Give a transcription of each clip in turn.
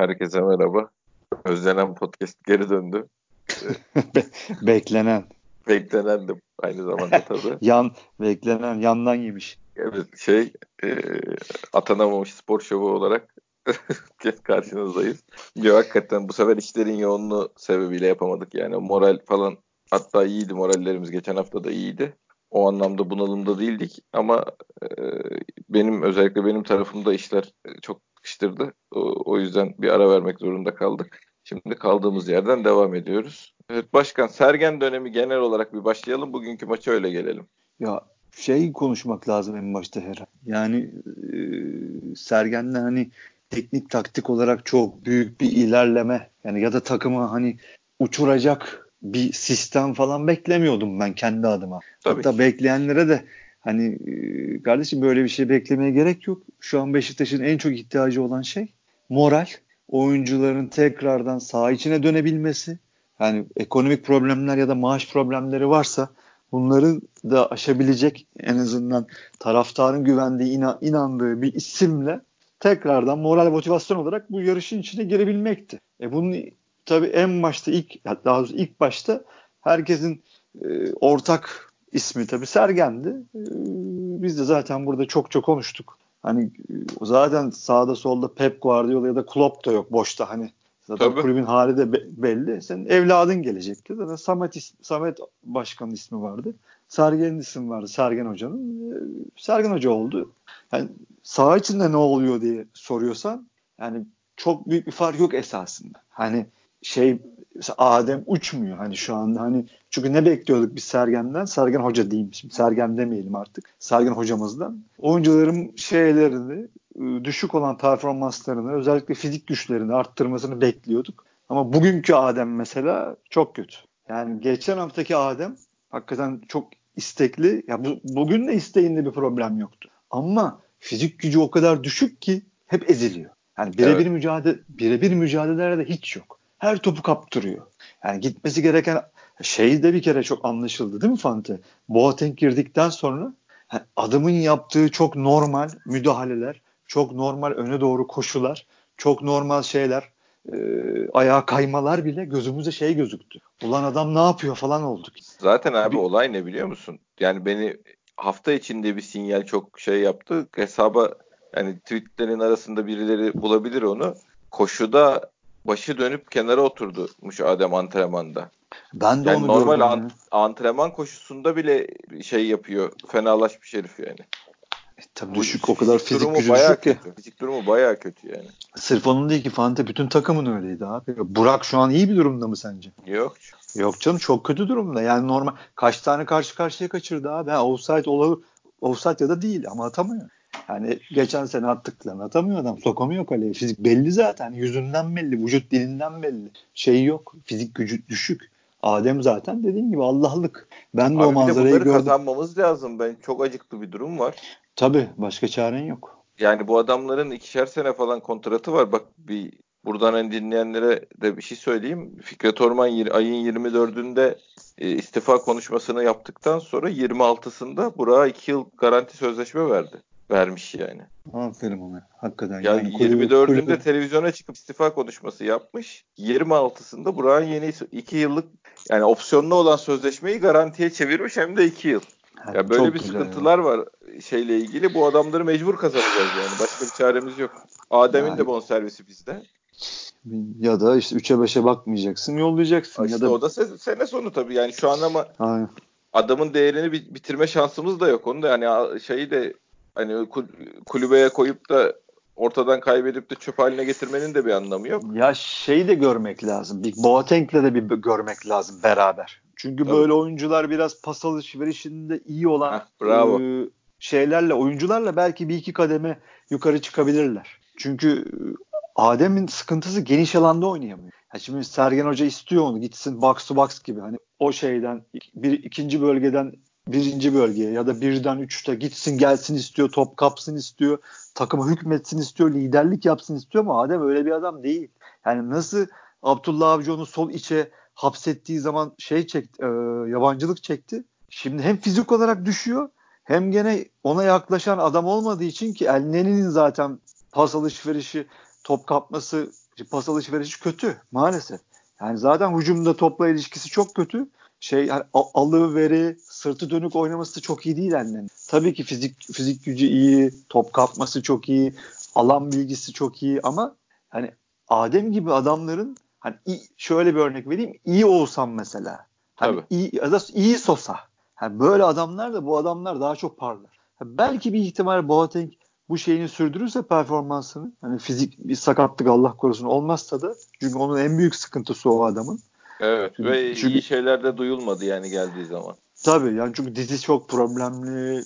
Herkese merhaba. Özlenen podcast geri döndü. beklenen. Beklenen de aynı zamanda tabii. Yan, beklenen, yandan yemiş. Evet, şey, e, atanamamış spor şovu olarak karşınızdayız. Yo, hakikaten bu sefer işlerin yoğunluğu sebebiyle yapamadık yani. Moral falan hatta iyiydi morallerimiz. Geçen hafta da iyiydi. O anlamda bunalımda değildik ama e, benim özellikle benim tarafımda işler çok sıkıştırdı. O, o yüzden bir ara vermek zorunda kaldık. Şimdi kaldığımız yerden devam ediyoruz. Evet başkan Sergen dönemi genel olarak bir başlayalım. Bugünkü maça öyle gelelim. Ya şey konuşmak lazım en başta her. Yani e, Sergen'le hani teknik taktik olarak çok büyük bir ilerleme yani ya da takımı hani uçuracak bir sistem falan beklemiyordum ben kendi adıma. Tabii Hatta ki. bekleyenlere de hani kardeşim böyle bir şey beklemeye gerek yok. Şu an Beşiktaş'ın en çok ihtiyacı olan şey moral. Oyuncuların tekrardan saha içine dönebilmesi. Yani ekonomik problemler ya da maaş problemleri varsa bunları da aşabilecek en azından taraftarın güvendiği, inandığı bir isimle tekrardan moral motivasyon olarak bu yarışın içine girebilmekti. E bunun tabii en başta ilk daha doğrusu ilk başta herkesin e, ortak ismi tabii Sergen'di. E, biz de zaten burada çok çok konuştuk. Hani e, zaten sağda solda Pep Guardiola ya da Klopp da yok boşta hani. Zaten Tabii. kulübün hali de be- belli. Senin evladın gelecekti. Zaten Samet, is- Samet Başkan'ın ismi vardı. Sergen'in ismi vardı. Sergen Hoca'nın. E, Sergen Hoca oldu. Yani saha içinde ne oluyor diye soruyorsan yani çok büyük bir fark yok esasında. Hani şey Adem uçmuyor hani şu anda hani çünkü ne bekliyorduk biz Sergen'den? Sergen Hoca diyeyim şimdi. Sergen demeyelim artık. Sergen hocamızdan. Oyuncuların şeylerini ıı, düşük olan performanslarını özellikle fizik güçlerini arttırmasını bekliyorduk. Ama bugünkü Adem mesela çok kötü. Yani geçen haftaki Adem hakikaten çok istekli. Ya bu, bugün de isteğinde bir problem yoktu. Ama fizik gücü o kadar düşük ki hep eziliyor. Yani birebir evet. mücadele birebir mücadelelerde hiç yok her topu kaptırıyor. Yani gitmesi gereken şey de bir kere çok anlaşıldı değil mi Fante? Boateng girdikten sonra adamın yaptığı çok normal müdahaleler, çok normal öne doğru koşular, çok normal şeyler, e, ayağa kaymalar bile gözümüze şey gözüktü. Ulan adam ne yapıyor falan olduk. Zaten abi bir, olay ne biliyor musun? Yani beni hafta içinde bir sinyal çok şey yaptı. Hesaba yani tweetlerin arasında birileri bulabilir onu. Koşuda başı dönüp kenara oturdumuş Adem antrenmanda. Ben de yani onu normal gördüm. An- antrenman koşusunda bile şey yapıyor. Fenalaşmış herif yani. E, tabii düşük o kadar fizik gücü bayağı düşük kötü. Ya. Fizik durumu bayağı kötü yani. Sırf onun değil ki Fante bütün takımın öyleydi abi. Burak şu an iyi bir durumda mı sence? Yok. Yok canım çok kötü durumda. Yani normal kaç tane karşı karşıya kaçırdı abi. Ha, offside olabilir. Offside ya da değil ama atamıyor. Yani geçen sene attıklarını atamıyor adam. Sokamıyor kaleye. Fizik belli zaten. Yüzünden belli. Vücut dilinden belli. Şey yok. Fizik gücü düşük. Adem zaten dediğim gibi Allah'lık. Ben de Abi o manzarayı gördüm. kazanmamız lazım. Ben çok acıklı bir durum var. Tabii. Başka çaren yok. Yani bu adamların ikişer sene falan kontratı var. Bak bir buradan hani dinleyenlere de bir şey söyleyeyim. Fikret Orman ayın 24'ünde e, istifa konuşmasını yaptıktan sonra 26'sında Burak'a 2 yıl garanti sözleşme verdi vermiş yani. Aferin ona. Hakikaten. Yani, yani 24'ünde kulübü... televizyona çıkıp istifa konuşması yapmış. 26'sında Burak'ın yeni 2 yıllık yani opsiyonlu olan sözleşmeyi garantiye çevirmiş hem de 2 yıl. Ya yani böyle bir sıkıntılar ya. var şeyle ilgili. Bu adamları mecbur kazanacağız yani. Başka bir çaremiz yok. Adem'in yani. de bonservisi bizde. Ya da işte 3'e 5'e bakmayacaksın, yollayacaksın. İşte ya da... o da se- sene sonu tabii. Yani şu an ama Aynen. adamın değerini bitirme şansımız da yok. Onu da yani şeyi de hani kulübeye koyup da ortadan kaybedip de çöp haline getirmenin de bir anlamı yok. Ya şeyi de görmek lazım. Big Boateng'le de bir görmek lazım beraber. Çünkü Tabii. böyle oyuncular biraz pas alışverişinde iyi olan Heh, bravo. E, şeylerle, oyuncularla belki bir iki kademe yukarı çıkabilirler. Çünkü Adem'in sıkıntısı geniş alanda oynayamıyor. Ya şimdi Sergen Hoca istiyor onu gitsin box to box gibi. Hani o şeyden bir ikinci bölgeden birinci bölgeye ya da birden üçte gitsin gelsin istiyor, top kapsın istiyor, takımı hükmetsin istiyor, liderlik yapsın istiyor ama Adem öyle bir adam değil. Yani nasıl Abdullah Avcı onu sol içe hapsettiği zaman şey çekti, e, yabancılık çekti. Şimdi hem fizik olarak düşüyor hem gene ona yaklaşan adam olmadığı için ki Elneni'nin zaten pas alışverişi, top kapması Pas alışverişi kötü maalesef. Yani zaten hücumda topla ilişkisi çok kötü. Şey yani alıveri, sırtı dönük oynaması çok iyi değil annen. Tabii ki fizik fizik gücü iyi, top kapması çok iyi, alan bilgisi çok iyi ama hani Adem gibi adamların hani şöyle bir örnek vereyim. iyi olsam mesela. Hani Tabii. iyi ya da iyi Sosa. Yani böyle adamlar da bu adamlar daha çok parlar. Yani belki bir ihtimal Boateng bu şeyini sürdürürse performansını hani fizik bir sakatlık Allah korusun olmazsa da çünkü onun en büyük sıkıntısı o adamın. Evet ve çünkü, iyi şeyler de duyulmadı yani geldiği zaman. Tabii yani çünkü dizi çok problemli,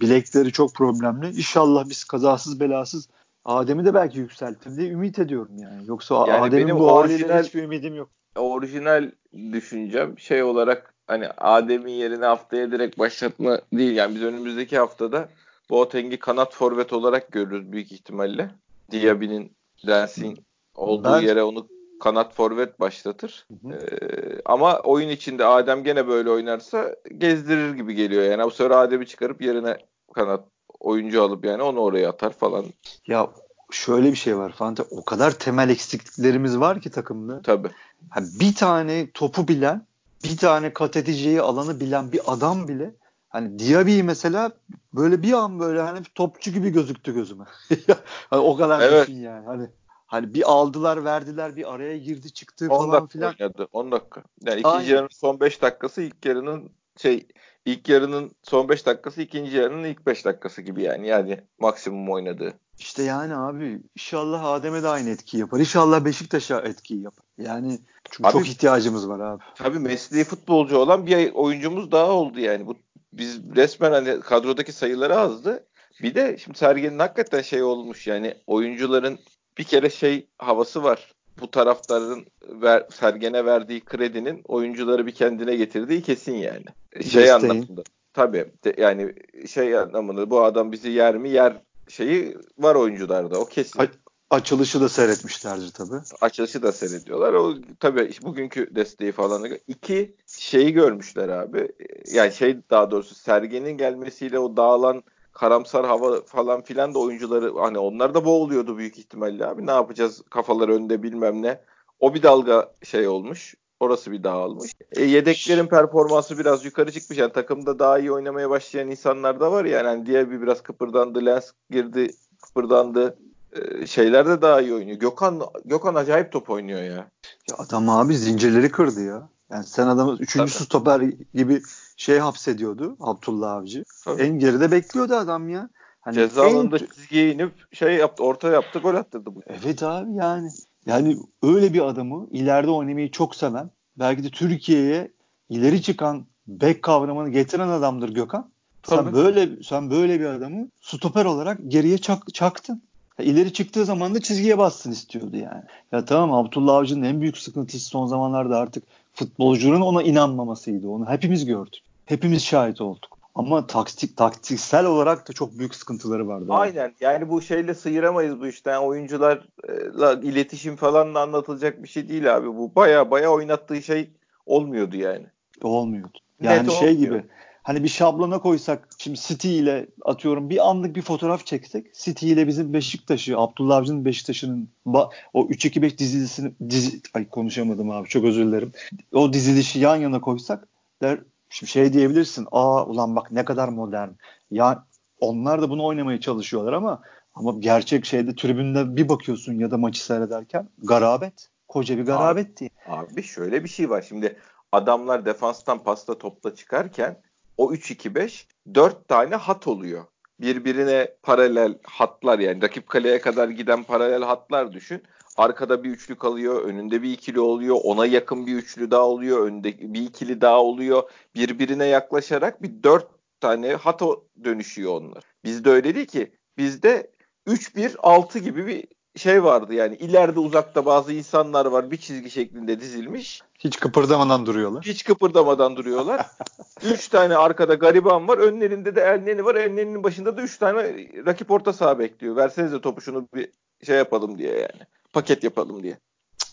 bilekleri çok problemli. İnşallah biz kazasız belasız Adem'i de belki yükseltir diye ümit ediyorum yani. Yoksa yani Adem'in bu orijinal, haliyle hiçbir ümidim yok. Orijinal düşüncem şey olarak hani Adem'in yerine haftaya direkt başlatma değil. Yani biz önümüzdeki haftada Boateng'i kanat forvet olarak görürüz büyük ihtimalle. Diaby'nin Lens'in olduğu ben, yere onu kanat forvet başlatır. Hı hı. Ee, ama oyun içinde Adem gene böyle oynarsa gezdirir gibi geliyor. Yani bu sefer Adem'i çıkarıp yerine kanat oyuncu alıp yani onu oraya atar falan. Ya şöyle bir şey var Fante. O kadar temel eksikliklerimiz var ki takımda. Tabii. Ha, bir tane topu bilen, bir tane kat edeceği alanı bilen bir adam bile hani Diaby mesela böyle bir an böyle hani topçu gibi gözüktü gözüme. hani o kadar evet. yani. Hani Hani bir aldılar verdiler bir araya girdi çıktı falan filan. oynadı 10 dakika. Yani ikinci Aynen. yarının son 5 dakikası ilk yarının şey ilk yarının son 5 dakikası ikinci yarının ilk 5 dakikası gibi yani. Yani maksimum oynadığı. İşte yani abi inşallah Adem'e de aynı etki yapar. İnşallah Beşiktaş'a etki yapar. Yani çünkü abi, çok ihtiyacımız var abi. Tabii mesleği futbolcu olan bir oyuncumuz daha oldu yani. Bu biz resmen hani kadrodaki sayıları azdı. Bir de şimdi Sergen'in hakikaten şey olmuş yani oyuncuların bir kere şey havası var. Bu taraftarın ver, Sergen'e verdiği kredinin oyuncuları bir kendine getirdiği kesin yani. Şey Desteğin. anlamında. Tabii de, yani şey anlamında bu adam bizi yer mi yer şeyi var oyuncularda o kesin. A- açılışı da seyretmişlerdir tabii. Açılışı da seyrediyorlar. O tabii bugünkü desteği falan. İki şeyi görmüşler abi. Yani şey daha doğrusu Sergen'in gelmesiyle o dağılan karamsar hava falan filan da oyuncuları hani onlar da boğuluyordu büyük ihtimalle abi. Ne yapacağız kafalar önde bilmem ne. O bir dalga şey olmuş. Orası bir dağılmış. E, yedeklerin performansı biraz yukarı çıkmış. Yani takımda daha iyi oynamaya başlayan insanlar da var yani. yani diğer bir biraz kıpırdandı. Lens girdi kıpırdandı. E, şeyler de daha iyi oynuyor. Gökhan Gökhan acayip top oynuyor ya. Ya adam abi zincirleri kırdı ya. Yani sen adamı üçüncü Tabii. stoper gibi şey hapsediyordu Abdullah Avcı. Tabii. En geride bekliyordu adam ya. Hani Ceza alanında en... çizgiye inip şey yaptı, orta yaptı, gol attırdı bu. Evet abi yani. Yani öyle bir adamı ileride oynamayı çok seven, belki de Türkiye'ye ileri çıkan bek kavramını getiren adamdır Gökhan. Tabii. Sen böyle sen böyle bir adamı stoper olarak geriye çak, çaktın. İleri çıktığı zaman da çizgiye bassın istiyordu yani. Ya tamam Abdullah Avcı'nın en büyük sıkıntısı son zamanlarda artık futbolcunun ona inanmamasıydı. Onu hepimiz gördük. Hepimiz şahit olduk. Ama taktik taktiksel olarak da çok büyük sıkıntıları vardı. Aynen. Yani bu şeyle sıyıramayız bu işten. oyuncularla iletişim falan da anlatılacak bir şey değil abi. Bu baya baya oynattığı şey olmuyordu yani. Olmuyordu. Yani Net şey olmuyor. gibi hani bir şablona koysak şimdi City ile atıyorum bir anlık bir fotoğraf çeksek City ile bizim Beşiktaş'ı Abdullah Avcı'nın Beşiktaş'ının o 3-2-5 dizilisini dizi, ay konuşamadım abi çok özür dilerim. O dizilişi yan yana koysak der şimdi şey diyebilirsin. Aa ulan bak ne kadar modern. Ya onlar da bunu oynamaya çalışıyorlar ama ama gerçek şeyde tribünde bir bakıyorsun ya da maçı seyrederken garabet. Koca bir garabet diye. Abi şöyle bir şey var. Şimdi adamlar defanstan pasta topla çıkarken o 3-2-5 4 tane hat oluyor. Birbirine paralel hatlar yani rakip kaleye kadar giden paralel hatlar düşün. Arkada bir üçlü kalıyor, önünde bir ikili oluyor, ona yakın bir üçlü daha oluyor, önde bir ikili daha oluyor. Birbirine yaklaşarak bir dört tane hat dönüşüyor onlar. Bizde öyle değil ki. Bizde 3-1-6 gibi bir şey vardı yani ileride uzakta bazı insanlar var bir çizgi şeklinde dizilmiş. Hiç kıpırdamadan duruyorlar. Hiç kıpırdamadan duruyorlar. üç tane arkada gariban var. Önlerinde de elneni var. Elnenin başında da üç tane rakip orta saha bekliyor. Versenize topu şunu bir şey yapalım diye yani. Paket yapalım diye.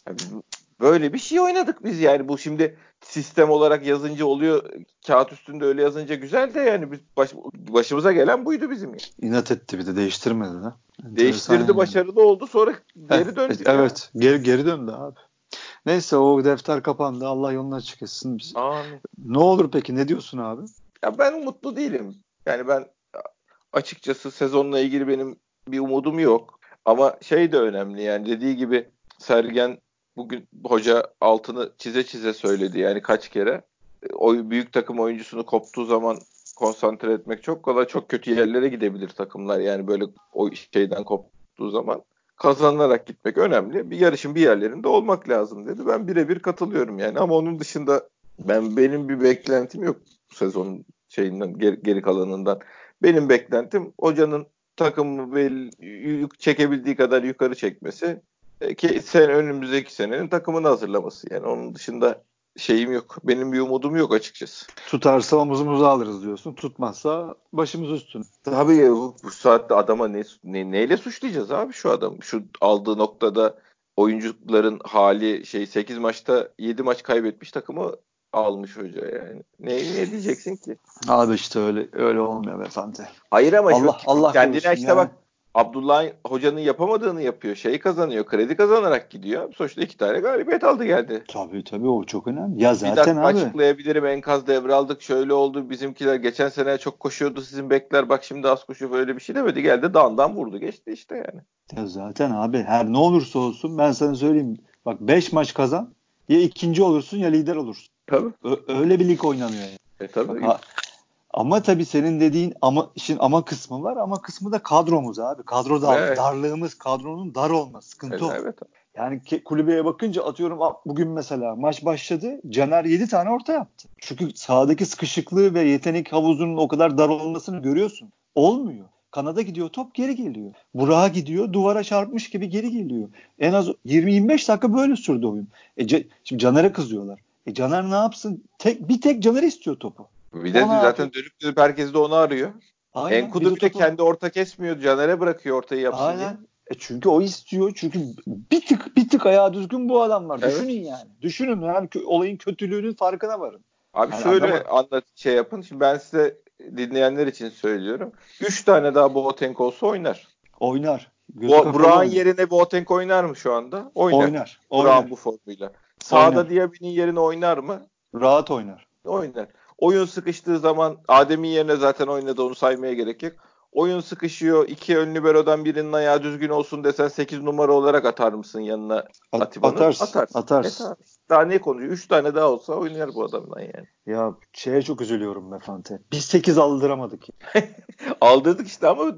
Yani Böyle bir şey oynadık biz yani. Bu şimdi sistem olarak yazınca oluyor. Kağıt üstünde öyle yazınca güzel de yani biz baş, başımıza gelen buydu bizim. Yani. İnat etti bir de değiştirmedi ha. Değiştirdi yani. başarılı oldu sonra geri döndü. Evet ya. geri, geri döndü abi. Neyse o defter kapandı. Allah yolunu açık etsin. Amin. Ne olur peki ne diyorsun abi? Ya ben mutlu değilim. Yani ben açıkçası sezonla ilgili benim bir umudum yok. Ama şey de önemli yani dediği gibi Sergen bugün hoca altını çize çize söyledi yani kaç kere. O büyük takım oyuncusunu koptuğu zaman konsantre etmek çok kolay. Çok kötü yerlere gidebilir takımlar yani böyle o şeyden koptuğu zaman. Kazanarak gitmek önemli. Bir yarışın bir yerlerinde olmak lazım dedi. Ben birebir katılıyorum yani ama onun dışında ben benim bir beklentim yok bu sezonun şeyinden geri, geri kalanından. Benim beklentim hocanın takımı belli, çekebildiği kadar yukarı çekmesi e, ki sen önümüzdeki senenin takımını hazırlaması. Yani onun dışında şeyim yok. Benim bir umudum yok açıkçası. Tutarsa omuzumuzu alırız diyorsun. Tutmazsa başımız üstüne. Tabii bu, bu saatte adama ne, ne, neyle suçlayacağız abi şu adam? Şu aldığı noktada oyuncuların hali şey 8 maçta 7 maç kaybetmiş takımı almış hoca yani. Ne, ne diyeceksin ki? Abi işte öyle öyle olmuyor beyefendi. Hayır ama Allah, şu, Allah kendine işte yani. bak Abdullah Hoca'nın yapamadığını yapıyor. Şeyi kazanıyor. Kredi kazanarak gidiyor. Sonuçta iki tane galibiyet aldı geldi. Tabii tabii o çok önemli. Ya zaten bir dakika abi. açıklayabilirim. Enkaz devraldık. Şöyle oldu. Bizimkiler geçen sene çok koşuyordu. Sizin bekler bak şimdi az koşuyor. Böyle bir şey demedi. Geldi dağından vurdu. Geçti işte yani. Ya zaten abi her ne olursa olsun ben sana söyleyeyim. Bak 5 maç kazan. Ya ikinci olursun ya lider olursun. Tabii. Ö- öyle bir lig oynanıyor yani. E tabii. Bak, ama tabii senin dediğin ama işin ama kısmı var ama kısmı da kadromuz abi. Kadro dar, evet. darlığımız, kadronun dar olması. Sıkıntı evet, o. Evet. Yani kulübeye bakınca atıyorum bugün mesela maç başladı. Caner 7 tane orta yaptı. Çünkü sahadaki sıkışıklığı ve yetenek havuzunun o kadar dar olmasını görüyorsun. Olmuyor. Kanada gidiyor top geri geliyor. Burak'a gidiyor duvara çarpmış gibi geri geliyor. En az 20-25 dakika böyle sürdü oyun. E, şimdi Caner'e kızıyorlar. E Caner ne yapsın? Tek, bir tek Caner istiyor topu. Bir de zaten abi. dönüp dönüp herkes de onu arıyor. Aynen. Enkudu bir de kendi orta kesmiyor. Caner'e bırakıyor ortayı yapsın Aynen. diye. E çünkü o istiyor. Çünkü bir tık bir tık ayağı düzgün bu adam var. Evet. Düşünün yani. Düşünün yani olayın kötülüğünün farkına varın. Abi yani şöyle anlat şey yapın. Şimdi ben size dinleyenler için söylüyorum. Üç tane daha Boateng olsa oynar. Oynar. Bo Burak'ın yerine Boateng oynar mı şu anda? Oynar. Oynar. Burak'ın bu formuyla. Sağda Diaby'nin yerine oynar mı? Rahat oynar. Oynar. Oyun sıkıştığı zaman Adem'in yerine zaten oynadı onu saymaya gerek yok. Oyun sıkışıyor. iki ön libero'dan birinin ayağı düzgün olsun desen 8 numara olarak atar mısın yanına Atiba'nın? Atarsın. Atarsın. atarsın. E, daha ne konuşuyor? 3 tane daha olsa oynar bu adamdan yani. Ya şeye çok üzülüyorum Mefante. Biz 8 aldıramadık. Aldırdık işte ama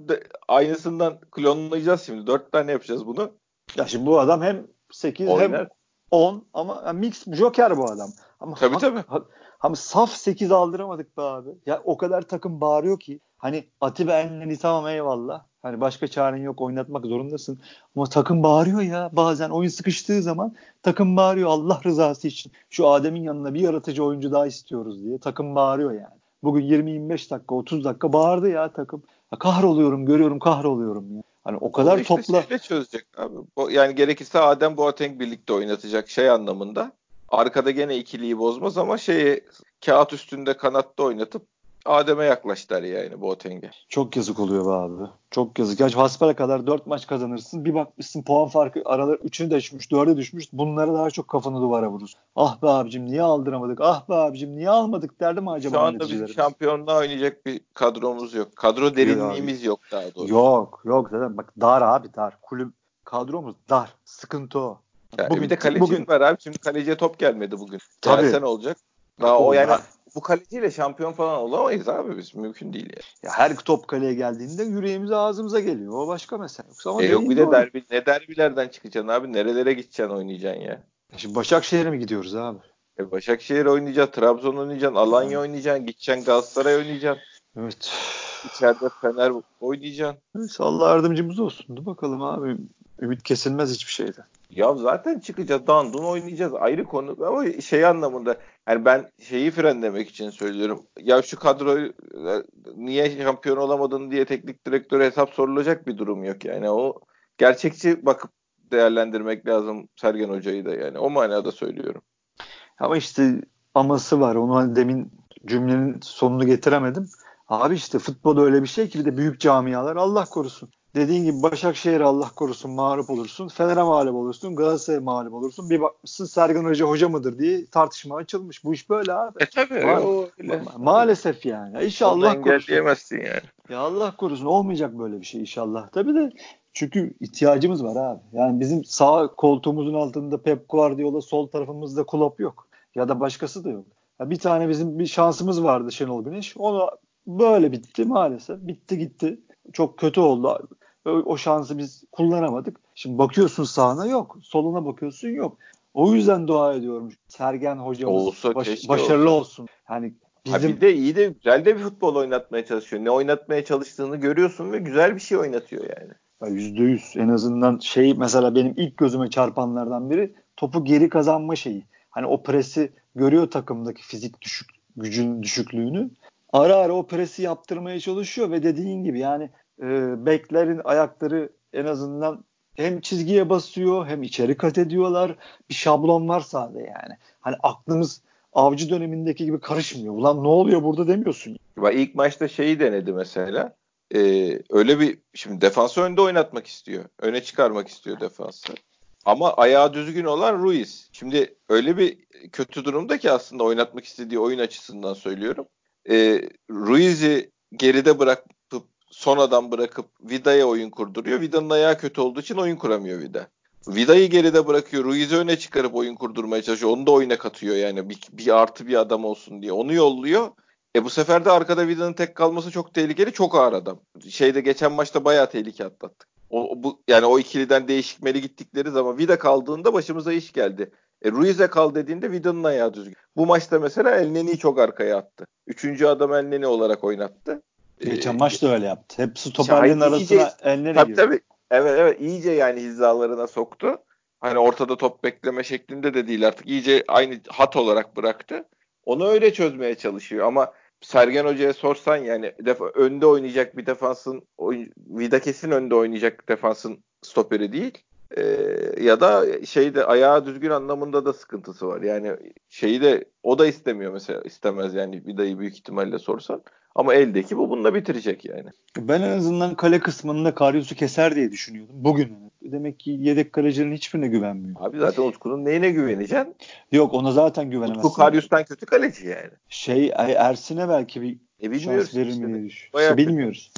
aynısından klonlayacağız şimdi. 4 tane yapacağız bunu. Ya şimdi bu adam hem 8 oynar. hem 10 ama yani mix joker bu adam. Ama tabii hak, tabii. Hak, ama saf 8 aldıramadık be abi. Ya o kadar takım bağırıyor ki hani Atiba Enlen'i tamam eyvallah. Hani başka çaren yok oynatmak zorundasın. Ama takım bağırıyor ya. Bazen oyun sıkıştığı zaman takım bağırıyor Allah rızası için. Şu Adem'in yanına bir yaratıcı oyuncu daha istiyoruz diye. Takım bağırıyor yani. Bugün 20-25 dakika 30 dakika bağırdı ya takım. Ya kahroluyorum görüyorum kahroluyorum ya. Hani o kadar işte topla. çözecek abi. Yani gerekirse Adem Boateng birlikte oynatacak şey anlamında. Arkada gene ikiliyi bozmaz ama şeyi kağıt üstünde kanatta oynatıp Adem'e yaklaştılar yani Boateng'e. Çok yazık oluyor be abi. Çok yazık. Gerçi hasbara kadar 4 maç kazanırsın. Bir bakmışsın puan farkı aralar 3'ünü de düşmüş, 4'e düşmüş. Bunlara daha çok kafanı duvara vurursun. Ah be abicim niye aldıramadık? Ah be abicim niye almadık derdim acaba Şu anda bizim şampiyonluğa oynayacak bir kadromuz yok. Kadro derinliğimiz yok daha doğrusu. Yok yok zaten bak dar abi dar. Kulüp kadromuz dar. Sıkıntı o. Yani bugün, bir de kaleci bugün... var abi. Şimdi kaleciye top gelmedi bugün. Tabii. Gelsen olacak. Daha o yani bu kaleciyle şampiyon falan olamayız abi biz. Mümkün değil yani. Ya her top kaleye geldiğinde yüreğimiz ağzımıza geliyor. O başka mesele. Yoksa ama e yok bir de derbi, ne derbilerden çıkacaksın abi? Nerelere gideceksin oynayacaksın ya? Şimdi Başakşehir'e mi gidiyoruz abi? E Başakşehir oynayacaksın, Trabzon oynayacaksın, Alanya oynayacaksın, gideceksin Galatasaray oynayacaksın. Evet. İçeride Fener oynayacaksın. Evet, Allah yardımcımız olsun. Dur bakalım abi. Ümit kesilmez hiçbir şeyde. Ya zaten çıkacağız. Dandun oynayacağız. Ayrı konu. Ama şey anlamında yani ben şeyi frenlemek için söylüyorum. Ya şu kadroyu niye şampiyon olamadın diye teknik direktöre hesap sorulacak bir durum yok yani. O gerçekçi bakıp değerlendirmek lazım Sergen Hoca'yı da yani. O manada söylüyorum. Ama işte aması var. Onu hani demin cümlenin sonunu getiremedim. Abi işte futbol öyle bir şey ki bir de büyük camialar Allah korusun. Dediğin gibi Başakşehir Allah korusun mağlup olursun. Fener'e mağlup olursun. Galatasaray'a mağlup olursun. Bir bakmışsın Sergen Hoca hoca mıdır diye tartışma açılmış. Bu iş böyle abi. E tabii. Ma- o öyle. Maalesef yani. Ya inşallah korusun. yani. Ya Allah korusun olmayacak böyle bir şey inşallah. Tabii de çünkü ihtiyacımız var abi. Yani bizim sağ koltuğumuzun altında Pep Guardiola, sol tarafımızda Klopp yok. Ya da başkası da yok. Ya bir tane bizim bir şansımız vardı Şenol Güneş. Onu böyle bitti maalesef. Bitti gitti. Çok kötü oldu. O şansı biz kullanamadık. Şimdi bakıyorsun sağına yok. Soluna bakıyorsun yok. O yüzden dua ediyorum. Sergen hocamız olsa, baş, başarılı olsa. olsun. Hani bizim... Ha bir de iyi de güzel de bir futbol oynatmaya çalışıyor. Ne oynatmaya çalıştığını görüyorsun ve güzel bir şey oynatıyor yani. Yüzde yüz. En azından şey mesela benim ilk gözüme çarpanlardan biri topu geri kazanma şeyi. Hani o presi görüyor takımdaki fizik düşük gücün düşüklüğünü. Ara ara o presi yaptırmaya çalışıyor ve dediğin gibi yani e, beklerin ayakları en azından hem çizgiye basıyor hem içeri kat ediyorlar. Bir şablon var sahada yani. Hani aklımız avcı dönemindeki gibi karışmıyor. Ulan ne oluyor burada demiyorsun. Bak ilk maçta şeyi denedi mesela. Ee, öyle bir şimdi defansı önde oynatmak istiyor. Öne çıkarmak istiyor defansı. Ama ayağı düzgün olan Ruiz. Şimdi öyle bir kötü durumda ki aslında oynatmak istediği oyun açısından söylüyorum. Ee, Ruiz'i geride bırakıp son adam bırakıp Vida'ya oyun kurduruyor. Vida'nın ayağı kötü olduğu için oyun kuramıyor Vida. Vida'yı geride bırakıyor. Ruiz'i öne çıkarıp oyun kurdurmaya çalışıyor. Onu da oyuna katıyor yani. Bir, bir artı bir adam olsun diye. Onu yolluyor. E bu sefer de arkada Vida'nın tek kalması çok tehlikeli. Çok ağır adam. Şeyde geçen maçta bayağı tehlike atlattık. O, bu, yani o ikiliden değişikmeli gittikleri zaman Vida kaldığında başımıza iş geldi. E, Ruiz'e kal dediğinde Vida'nın ayağı düzgün. Bu maçta mesela Elneni'yi çok arkaya attı. Üçüncü adam Elneni olarak oynattı. Geçen ee, maç da öyle yaptı. Hep stoperlerin arasına Elneni tabii, girdi. Tabii. Evet evet iyice yani hizalarına soktu. Hani ortada top bekleme şeklinde de değil artık. iyice aynı hat olarak bıraktı. Onu öyle çözmeye çalışıyor ama Sergen Hoca'ya sorsan yani defa, önde oynayacak bir defansın oyun, Vida kesin önde oynayacak defansın stoperi değil. Ee, ya da şeyde ayağı düzgün anlamında da sıkıntısı var. Yani şeyi de o da istemiyor mesela istemez yani Vida'yı büyük ihtimalle sorsan. Ama eldeki bu bununla bitirecek yani. Ben en azından kale kısmında Karius'u keser diye düşünüyordum. Bugün. Demek ki yedek kalecilerin hiçbirine güvenmiyor. Abi zaten Utku'nun neyine güveneceksin? Yok ona zaten güvenemezsin. Utku Karius'tan kötü kaleci yani. Şey Ersin'e belki bir e, şans verir mi diye düşünüyorum. bilmiyoruz.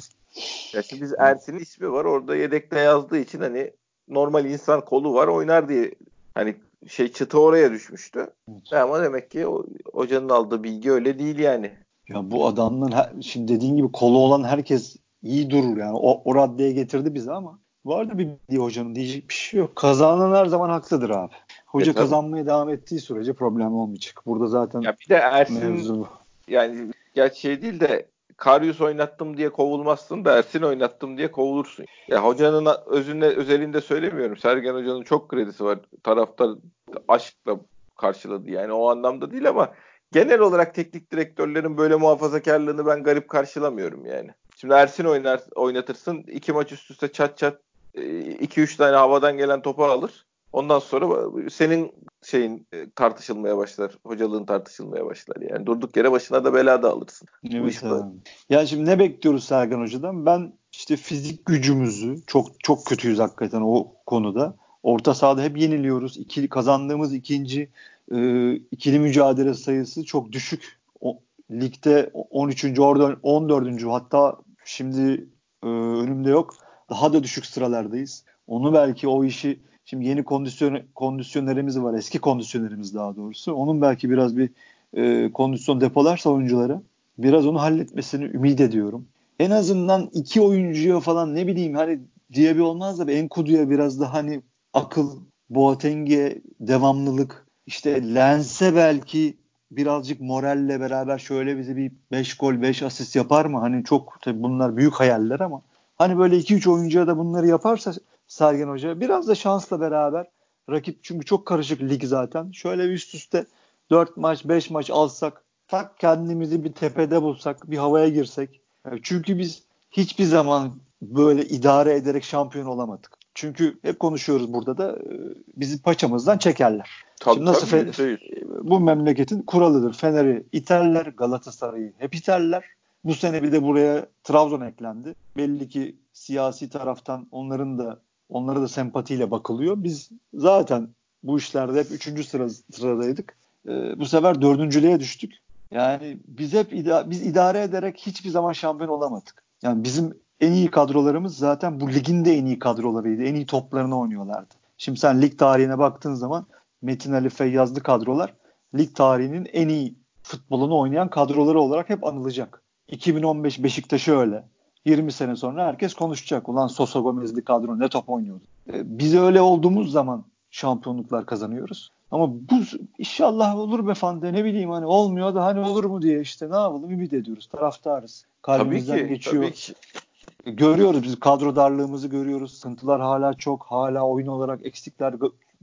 Ya şimdi biz Ersin'in ismi var orada yedekte yazdığı için hani normal insan kolu var oynar diye hani şey çıtı oraya düşmüştü. Evet. Ama demek ki o, hocanın aldığı bilgi öyle değil yani. Ya bu adamın şimdi dediğin gibi kolu olan herkes iyi durur yani. O, o raddeye getirdi bizi ama vardı bir bildiği hocanın diyecek bir şey yok. Kazanan her zaman haklıdır abi. Hoca e, kazanmaya devam ettiği sürece problem olmayacak. Burada zaten ya bir de Ersin mevzu. yani gerçi şey değil de Karius oynattım diye kovulmazsın da Ersin oynattım diye kovulursun. Ya hocanın özünde özelinde söylemiyorum. Sergen hocanın çok kredisi var. Taraftar aşkla karşıladı. Yani o anlamda değil ama genel olarak teknik direktörlerin böyle muhafazakarlığını ben garip karşılamıyorum yani. Şimdi Ersin oynar oynatırsın. iki maç üst üste çat çat 2-3 tane havadan gelen topu alır. Ondan sonra senin şeyin e, tartışılmaya başlar. Hocalığın tartışılmaya başlar. Yani durduk yere başına da bela da alırsın. Evet, Ya şimdi ne bekliyoruz Sergen Hoca'dan? Ben işte fizik gücümüzü çok çok kötüyüz hakikaten o konuda. Orta sahada hep yeniliyoruz. İkili, kazandığımız ikinci e, ikili mücadele sayısı çok düşük. O, ligde 13. orada 14. hatta şimdi e, önümde yok. Daha da düşük sıralardayız. Onu belki o işi şimdi yeni kondisyon kondisyonerimiz var. Eski kondisyonerimiz daha doğrusu. Onun belki biraz bir e, kondisyon depolarsa oyuncuları biraz onu halletmesini ümit ediyorum. En azından iki oyuncuya falan ne bileyim hani diye bir olmaz da Enkudu'ya biraz da hani akıl, Boateng'e devamlılık, işte Lens'e belki birazcık moralle beraber şöyle bize bir 5 gol 5 asist yapar mı? Hani çok tabii bunlar büyük hayaller ama hani böyle 2-3 oyuncuya da bunları yaparsa Sergen Hoca biraz da şansla beraber rakip çünkü çok karışık lig zaten. Şöyle üst üste 4 maç 5 maç alsak tak kendimizi bir tepede bulsak bir havaya girsek. Çünkü biz hiçbir zaman böyle idare ederek şampiyon olamadık. Çünkü hep konuşuyoruz burada da e, bizi paçamızdan çekerler. Tabii, Şimdi nasıl tabii, fe- bu memleketin kuralıdır. Fener'i iterler, Galatasaray'ı hep iterler. Bu sene bir de buraya Trabzon eklendi. Belli ki siyasi taraftan onların da onlara da sempatiyle bakılıyor. Biz zaten bu işlerde hep üçüncü sıra, sıradaydık. Ee, bu sefer dördüncülüğe düştük. Yani biz hep ida- biz idare ederek hiçbir zaman şampiyon olamadık. Yani bizim en iyi kadrolarımız zaten bu ligin de en iyi kadrolarıydı. En iyi toplarını oynuyorlardı. Şimdi sen lig tarihine baktığın zaman Metin Ali Feyyazlı kadrolar lig tarihinin en iyi futbolunu oynayan kadroları olarak hep anılacak. 2015 Beşiktaş'ı öyle. 20 sene sonra herkes konuşacak. Ulan Sosa Gomez'li kadro ne top oynuyordu. Ee, biz öyle olduğumuz zaman şampiyonluklar kazanıyoruz. Ama bu inşallah olur be Fande ne bileyim hani olmuyor da hani olur mu diye işte ne yapalım ümit ediyoruz taraftarız. Kalbimizden tabii ki, geçiyor. Tabii ki. Görüyoruz biz kadro darlığımızı görüyoruz. Sıkıntılar hala çok. Hala oyun olarak eksikler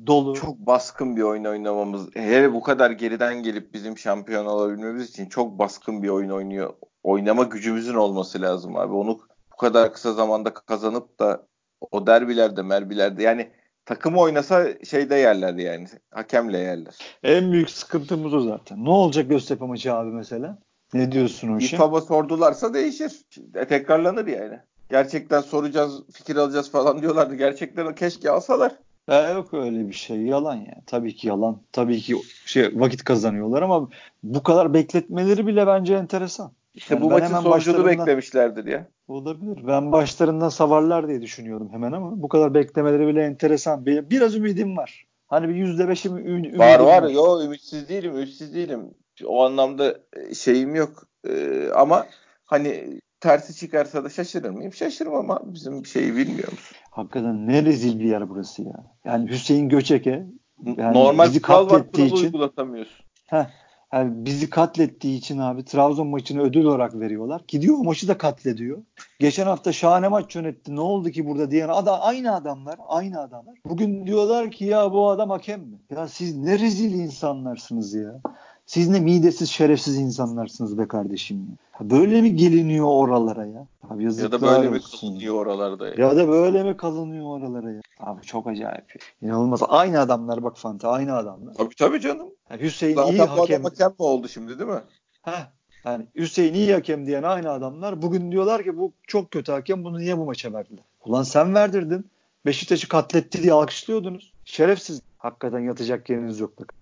dolu. Çok baskın bir oyun oynamamız. Hele bu kadar geriden gelip bizim şampiyon olabilmemiz için çok baskın bir oyun oynuyor. Oynama gücümüzün olması lazım abi. Onu bu kadar kısa zamanda kazanıp da o derbilerde, merbilerde yani takım oynasa şeyde yerler yani. Hakemle yerler. En büyük sıkıntımız o zaten. Ne olacak Göztepe maçı abi mesela? Ne diyorsun o işe? İFAB'a sordularsa değişir. E, tekrarlanır yani. Gerçekten soracağız, fikir alacağız falan diyorlardı. Gerçekten keşke alsalar. Ya yok öyle bir şey. Yalan ya. Tabii ki yalan. Tabii ki şey vakit kazanıyorlar ama bu kadar bekletmeleri bile bence enteresan. İşte yani bu maçın sonucunu beklemişlerdir ya. Olabilir. Ben başlarından savarlar diye düşünüyordum hemen ama bu kadar beklemeleri bile enteresan. Biraz ümidim var. Hani bir yüzde beşim ümidim var. Var var. Yo ümitsiz değilim. Ümitsiz değilim. O anlamda e, şeyim yok. Ee, ama hani tersi çıkarsa da şaşırır mıyım? Şaşırmam ama bizim şeyi bilmiyoruz. Hakikaten ne rezil bir yer burası ya. Yani Hüseyin Göçek'e yani Normal bizi katlettiği için uygulatamıyorsun. Heh, yani bizi katlettiği için abi Trabzon maçını ödül olarak veriyorlar. Gidiyor o maçı da katlediyor. Geçen hafta şahane maç yönetti. Ne oldu ki burada diyen adam aynı adamlar, aynı adamlar. Bugün diyorlar ki ya bu adam hakem mi? Ya siz ne rezil insanlarsınız ya. Siz ne midesiz şerefsiz insanlarsınız be kardeşim. Ya. Böyle mi geliniyor oralara ya? Abi ya da böyle mi kalınıyor oralarda ya? Ya da böyle mi kalınıyor oralara ya? Abi çok acayip. İnanılmaz. Aynı adamlar bak Fanta aynı adamlar. Tabii tabii canım. Yani Hüseyin Zaten iyi hakem. hakem mi oldu şimdi değil mi? Heh. Yani Hüseyin iyi hakem diyen aynı adamlar bugün diyorlar ki bu çok kötü hakem bunu niye bu maça verdiler? Ulan sen verdirdin. Beşiktaş'ı katletti diye alkışlıyordunuz. Şerefsiz. Hakikaten yatacak yeriniz yok. Bak.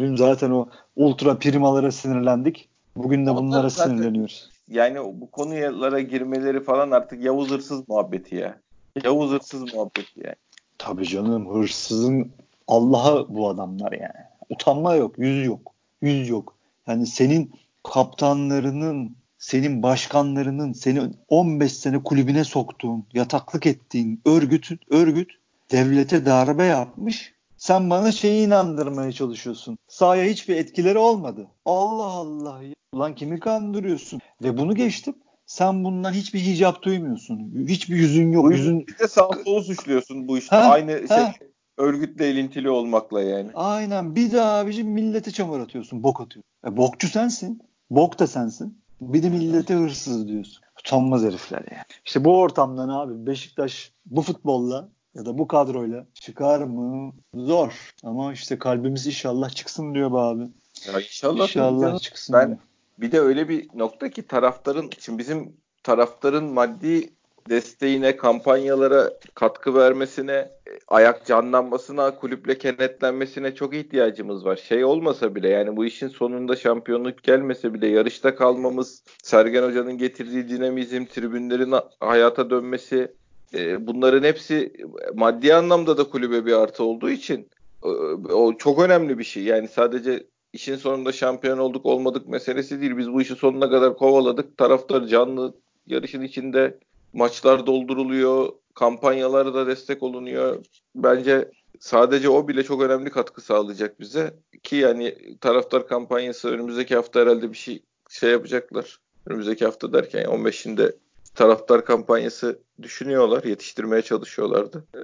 Dün zaten o ultra primalara sinirlendik. Bugün de bunlara Onlar sinirleniyoruz. Yani bu konulara girmeleri falan artık Yavuz hırsız muhabbeti ya. Yavuz hırsız muhabbeti yani. Tabii canım hırsızın Allah'a bu adamlar yani. Utanma yok, yüz yok. Yüz yok. Yani senin kaptanlarının, senin başkanlarının, seni 15 sene kulübüne soktuğun, yataklık ettiğin örgüt, örgüt devlete darbe yapmış sen bana şeyi inandırmaya çalışıyorsun. Sahaya hiçbir etkileri olmadı. Allah Allah. Ya. Ulan kimi kandırıyorsun? Ve bunu geçtim. Sen bundan hiçbir hicap duymuyorsun. Hiçbir yüzün yok. Yüzün... Bir de sağ solu suçluyorsun bu işte. Ha, Aynı ha. şey örgütle ilintili olmakla yani. Aynen. Bir de abicim millete çamur atıyorsun. Bok atıyorsun. E, bokçu sensin. Bok da sensin. Bir de millete hırsız diyorsun. Utanmaz herifler yani. İşte bu ortamdan abi Beşiktaş bu futbolla ya da bu kadroyla çıkar mı? Zor. Ama işte kalbimiz inşallah çıksın diyor be abi. Ya inşallah. İnşallah çıksın. Ben diyor. bir de öyle bir nokta ki taraftarın şimdi bizim taraftarın maddi desteğine, kampanyalara katkı vermesine, ayak canlanmasına, kulüple kenetlenmesine çok ihtiyacımız var. Şey olmasa bile yani bu işin sonunda şampiyonluk gelmese bile yarışta kalmamız, Sergen Hoca'nın getirdiği dinamizm, tribünlerin hayata dönmesi, e, bunların hepsi maddi anlamda da kulübe bir artı olduğu için e, o çok önemli bir şey. Yani sadece işin sonunda şampiyon olduk olmadık meselesi değil. Biz bu işi sonuna kadar kovaladık. Taraftar canlı yarışın içinde maçlar dolduruluyor, kampanyalara da destek olunuyor. Bence sadece o bile çok önemli katkı sağlayacak bize. Ki yani taraftar kampanyası önümüzdeki hafta herhalde bir şey şey yapacaklar. Önümüzdeki hafta derken 15'inde taraftar kampanyası düşünüyorlar, yetiştirmeye çalışıyorlardı. Ee,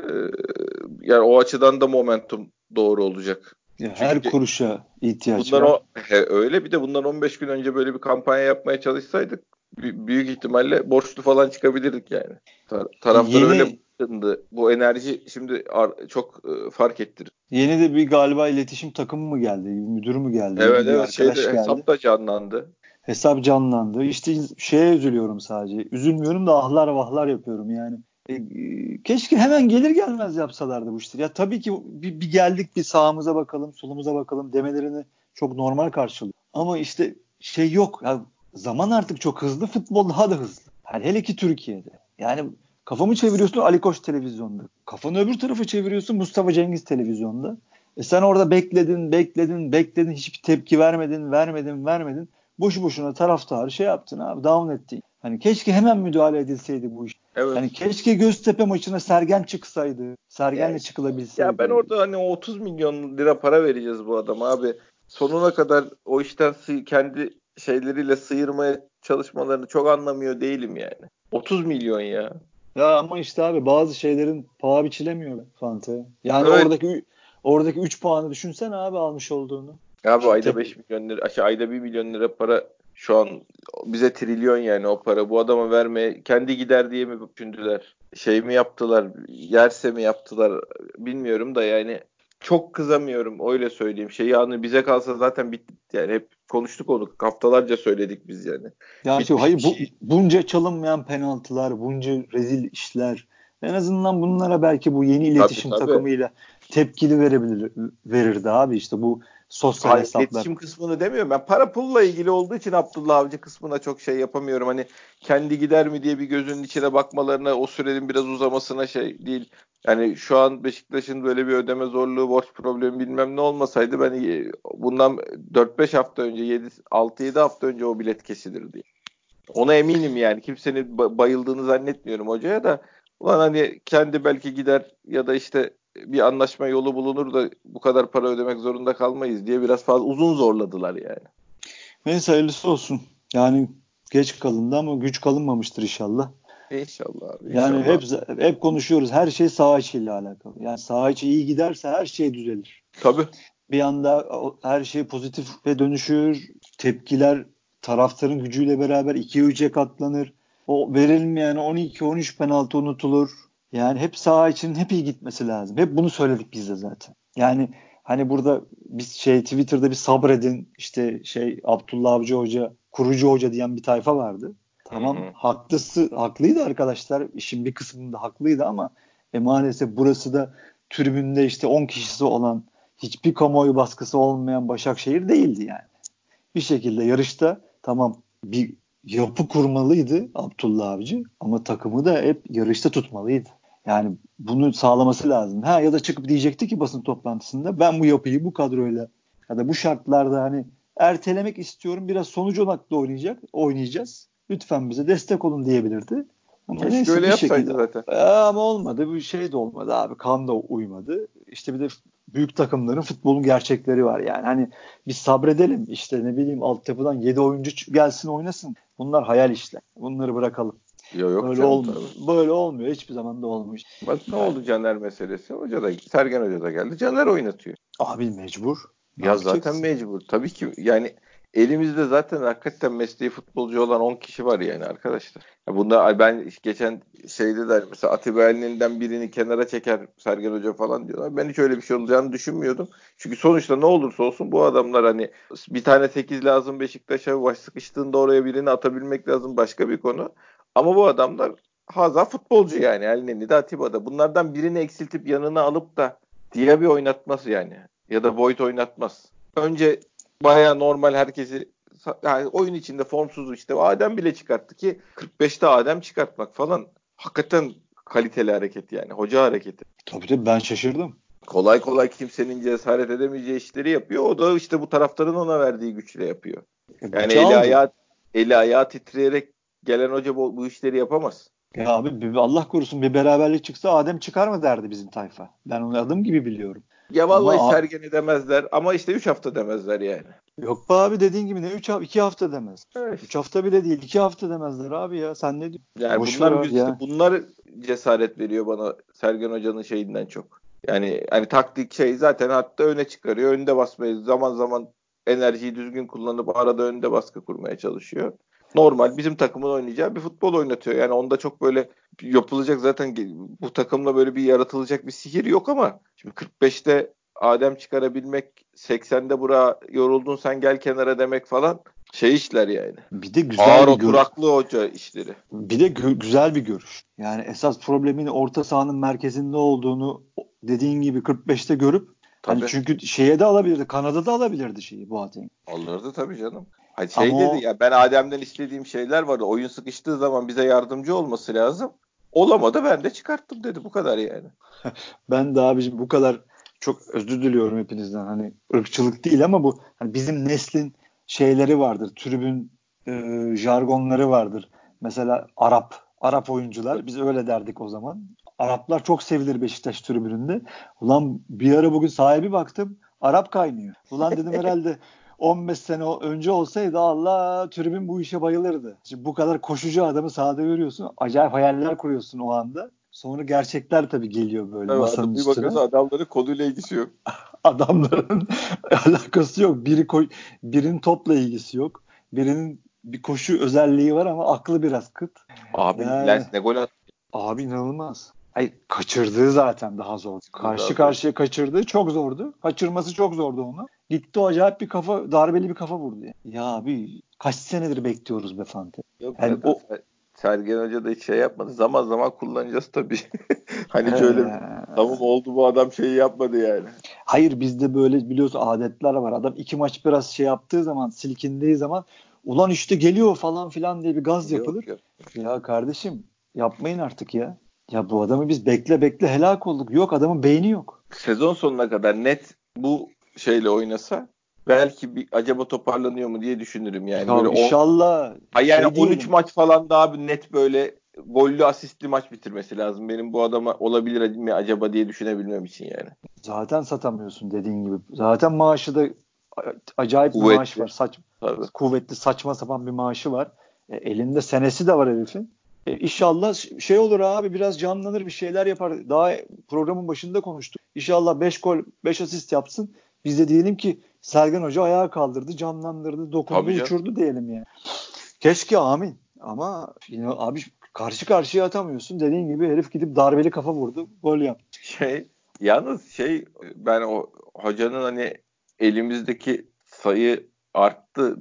yani o açıdan da momentum doğru olacak. Ya her Çünkü kuruşa ihtiyaç bundan var. O, he, öyle bir de bundan 15 gün önce böyle bir kampanya yapmaya çalışsaydık büyük ihtimalle borçlu falan çıkabilirdik yani. Tar- taraftar yeni, öyle ısındı. Bu enerji şimdi çok e, fark ettirir. Yeni de bir galiba iletişim takımı mı geldi? Müdürü mü geldi? Evet evet şeyde, geldi. hesap da canlandı. Hesap canlandı. İşte şeye üzülüyorum sadece. Üzülmüyorum da ahlar vahlar yapıyorum yani. E, keşke hemen gelir gelmez yapsalardı bu işleri. Ya tabii ki bir, bir geldik bir sağımıza bakalım, solumuza bakalım demelerini çok normal karşılıyor. Ama işte şey yok. Ya zaman artık çok hızlı, futbol daha da hızlı. Yani hele ki Türkiye'de. Yani kafamı çeviriyorsun Ali Koç televizyonda. Kafanı öbür tarafa çeviriyorsun Mustafa Cengiz televizyonda. E sen orada bekledin, bekledin, bekledin, hiçbir tepki vermedin, vermedin, vermedin. Boşu boşuna taraftarı şey yaptın abi, down ettin. Hani keşke hemen müdahale edilseydi bu iş. Evet. Hani keşke Göztepe maçına Sergen çıksaydı. Sergen'le yani, çıkılabilseydi. Ya ben orada hani 30 milyon lira para vereceğiz bu adama abi. Sonuna kadar o işten kendi şeyleriyle sıyırmaya çalışmalarını çok anlamıyor değilim yani. 30 milyon ya. Ya ama işte abi bazı şeylerin paha biçilemiyor Fante. Yani evet. oradaki oradaki 3 puanı düşünsen abi almış olduğunu. Abi ayda 5 milyon lira, şey, ayda 1 milyon lira para şu an bize trilyon yani o para. Bu adama vermeye kendi gider diye mi düşündüler? Şey mi yaptılar? Yerse mi yaptılar? Bilmiyorum da yani çok kızamıyorum öyle söyleyeyim. Şey yani bize kalsa zaten bitti yani hep konuştuk onu. Haftalarca söyledik biz yani. Ya şu hayır bu, şey. bunca çalınmayan penaltılar, bunca rezil işler. En azından bunlara belki bu yeni iletişim tabii, tabii. takımıyla tepkili verebilir verirdi abi işte bu sosyal Hayır, hesaplar. İletişim kısmını demiyorum. Ben para pulla ilgili olduğu için Abdullah Avcı kısmına çok şey yapamıyorum. Hani kendi gider mi diye bir gözünün içine bakmalarına o sürenin biraz uzamasına şey değil. Yani şu an Beşiktaş'ın böyle bir ödeme zorluğu, borç problemi bilmem ne olmasaydı ben bundan 4-5 hafta önce 7 6-7 hafta önce o bilet kesilirdi. Ona eminim yani. Kimsenin bayıldığını zannetmiyorum hocaya da. Ulan hani kendi belki gider ya da işte bir anlaşma yolu bulunur da bu kadar para ödemek zorunda kalmayız diye biraz fazla uzun zorladılar yani. Neyse hayırlısı olsun. Yani geç kalındı ama güç kalınmamıştır inşallah. İnşallah abi. Yani hep hep konuşuyoruz. Her şey saha içiyle alakalı. Yani saha içi iyi giderse her şey düzelir. Tabii. Bir anda her şey pozitif ve dönüşür. Tepkiler taraftarın gücüyle beraber 2'ye 3'e katlanır. O verilmeyen 12-13 penaltı unutulur. Yani hep saha için hep iyi gitmesi lazım. Hep bunu söyledik biz de zaten. Yani hani burada biz şey Twitter'da bir sabredin işte şey Abdullah Avcı Hoca kurucu hoca diyen bir tayfa vardı. Tamam hı hı. haklısı haklıydı arkadaşlar. İşin bir kısmında haklıydı ama e, maalesef burası da tribünde işte 10 kişisi olan hiçbir kamuoyu baskısı olmayan Başakşehir değildi yani. Bir şekilde yarışta tamam bir yapı kurmalıydı Abdullah Avcı ama takımı da hep yarışta tutmalıydı. Yani bunu sağlaması lazım. Ha ya da çıkıp diyecekti ki basın toplantısında ben bu yapıyı bu kadroyla ya da bu şartlarda hani ertelemek istiyorum. Biraz sonuç odaklı oynayacak, oynayacağız. Lütfen bize destek olun diyebilirdi. Ama Keşke neyse, öyle yapsaydı zaten. Ama olmadı. Bu şey de olmadı abi. Kan da uymadı. İşte bir de büyük takımların futbolun gerçekleri var yani. Hani biz sabredelim. İşte ne bileyim altyapıdan 7 oyuncu gelsin oynasın. Bunlar hayal işler. Bunları bırakalım. Yok yok böyle olmuyor. Böyle olmuyor. Hiçbir zaman da olmuyor. Bak ne oldu Caner meselesi? Hoca da Sergen Hoca da geldi. Caner oynatıyor. Abi mecbur. Ya zaten mecbur. Tabii ki yani elimizde zaten hakikaten mesleği futbolcu olan 10 kişi var yani arkadaşlar. Ya bunda ben geçen şeyde de mesela Atiba Elnen'den birini kenara çeker Sergen Hoca falan diyorlar. Ben hiç öyle bir şey olacağını düşünmüyordum. Çünkü sonuçta ne olursa olsun bu adamlar hani bir tane 8 lazım Beşiktaş'a baş sıkıştığında oraya birini atabilmek lazım başka bir konu. Ama bu adamlar haza futbolcu yani Elneni de Atiba'da. Bunlardan birini eksiltip yanına alıp da Diaby oynatmaz yani. Ya da Boyd oynatmaz. Önce baya normal herkesi yani oyun içinde formsuz işte Adem bile çıkarttı ki 45'te Adem çıkartmak falan hakikaten kaliteli hareket yani. Hoca hareketi. Tabii tabii ben şaşırdım. Kolay kolay kimsenin cesaret edemeyeceği işleri yapıyor. O da işte bu taraftarın ona verdiği güçle yapıyor. E, yani eli ayağı, eli ayağı titreyerek gelen hoca bu, bu işleri yapamaz. Ya abi Allah korusun bir beraberlik çıksa Adem çıkar mı derdi bizim tayfa. Ben onu adım gibi biliyorum. Ya vallahi ama, Sergen'i demezler ama işte 3 hafta demezler yani. Yok be abi dediğin gibi ne 3 hafta 2 hafta demez. 3 evet. hafta bile değil 2 hafta demezler abi ya. Sen ne diyorsun? Yani Boş bunlar işte, ya. bunlar cesaret veriyor bana Sergen Hoca'nın şeyinden çok. Yani hani taktik şey zaten hatta öne çıkarıyor. Önde basmayı zaman zaman enerjiyi düzgün kullanıp arada önde baskı kurmaya çalışıyor. Normal bizim takımın oynayacağı bir futbol oynatıyor. Yani onda çok böyle yapılacak zaten bu takımla böyle bir yaratılacak bir sihir yok ama şimdi 45'te Adem çıkarabilmek 80'de bura yoruldun sen gel kenara demek falan şey işler yani. Bir de güzel Ağır bir oturaklı hoca işleri. Bir de gö- güzel bir görüş. Yani esas problemin orta sahanın merkezinde olduğunu dediğin gibi 45'te görüp hani çünkü şeye de alabilirdi. Kanada da alabilirdi şeyi bu Boateng. Alırdı tabii canım. Hani şey Ama dedi ya ben Adem'den istediğim şeyler vardı. Oyun sıkıştığı zaman bize yardımcı olması lazım. Olamadı ben de çıkarttım dedi. Bu kadar yani. ben de abicim bu kadar çok özür diliyorum hepinizden. Hani ırkçılık değil ama bu hani bizim neslin şeyleri vardır. Tribün e, jargonları vardır. Mesela Arap, Arap oyuncular biz öyle derdik o zaman. Araplar çok sevilir Beşiktaş tribününde. Ulan bir ara bugün sahibi baktım Arap kaynıyor. Ulan dedim herhalde 15 sene önce olsaydı Allah tribün bu işe bayılırdı. Şimdi bu kadar koşucu adamı sahada görüyorsun. Acayip hayaller kuruyorsun o anda. Sonra gerçekler tabii geliyor böyle evet, masanın üstüne. Bir bakıyorsun adamların konuyla ilgisi yok. Adamların alakası yok. Biri koy, birinin topla ilgisi yok. Birinin bir koşu özelliği var ama aklı biraz kıt. Abi yani, Lens ne gol attı? Abi inanılmaz. Hayır kaçırdığı zaten daha zor. Karşı karşıya kaçırdığı çok zordu. Kaçırması çok zordu onu. Gitti o acayip bir kafa, darbeli bir kafa vurdu. Yani. Ya abi kaç senedir bekliyoruz be Fante. Yok yani o Sergen Hoca da hiç şey yapmadı. Zaman zaman kullanacağız tabii. hani şöyle tamam oldu bu adam şeyi yapmadı yani. Hayır bizde böyle biliyorsun adetler var. Adam iki maç biraz şey yaptığı zaman silkindiği zaman ulan işte geliyor falan filan diye bir gaz yok, yapılır. Yok. Ya kardeşim yapmayın artık ya. Ya bu adamı biz bekle bekle helak olduk. Yok adamın beyni yok. Sezon sonuna kadar net bu şeyle oynasa belki bir acaba toparlanıyor mu diye düşünürüm yani. Ya böyle inşallah. On, hayır yani şey 13 maç falan daha bir net böyle gollü asistli maç bitirmesi lazım. Benim bu adama olabilir mi acaba diye düşünebilmem için yani. Zaten satamıyorsun dediğin gibi. Zaten maaşı da acayip Kuvvetli. bir maaş var. Saç, Tabii. Kuvvetli saçma sapan bir maaşı var. E, elinde senesi de var herifin. E, inşallah şey olur abi biraz canlanır bir şeyler yapar. Daha programın başında konuştuk. İnşallah 5 gol 5 asist yapsın. Biz de diyelim ki Sergen Hoca ayağa kaldırdı, canlandırdı, dokundu, Tabii uçurdu diyelim yani. Keşke amin. Ama yine abi karşı karşıya atamıyorsun. Dediğin gibi herif gidip darbeli kafa vurdu. Gol yaptı. Şey yalnız şey ben o hocanın hani elimizdeki sayı arttı.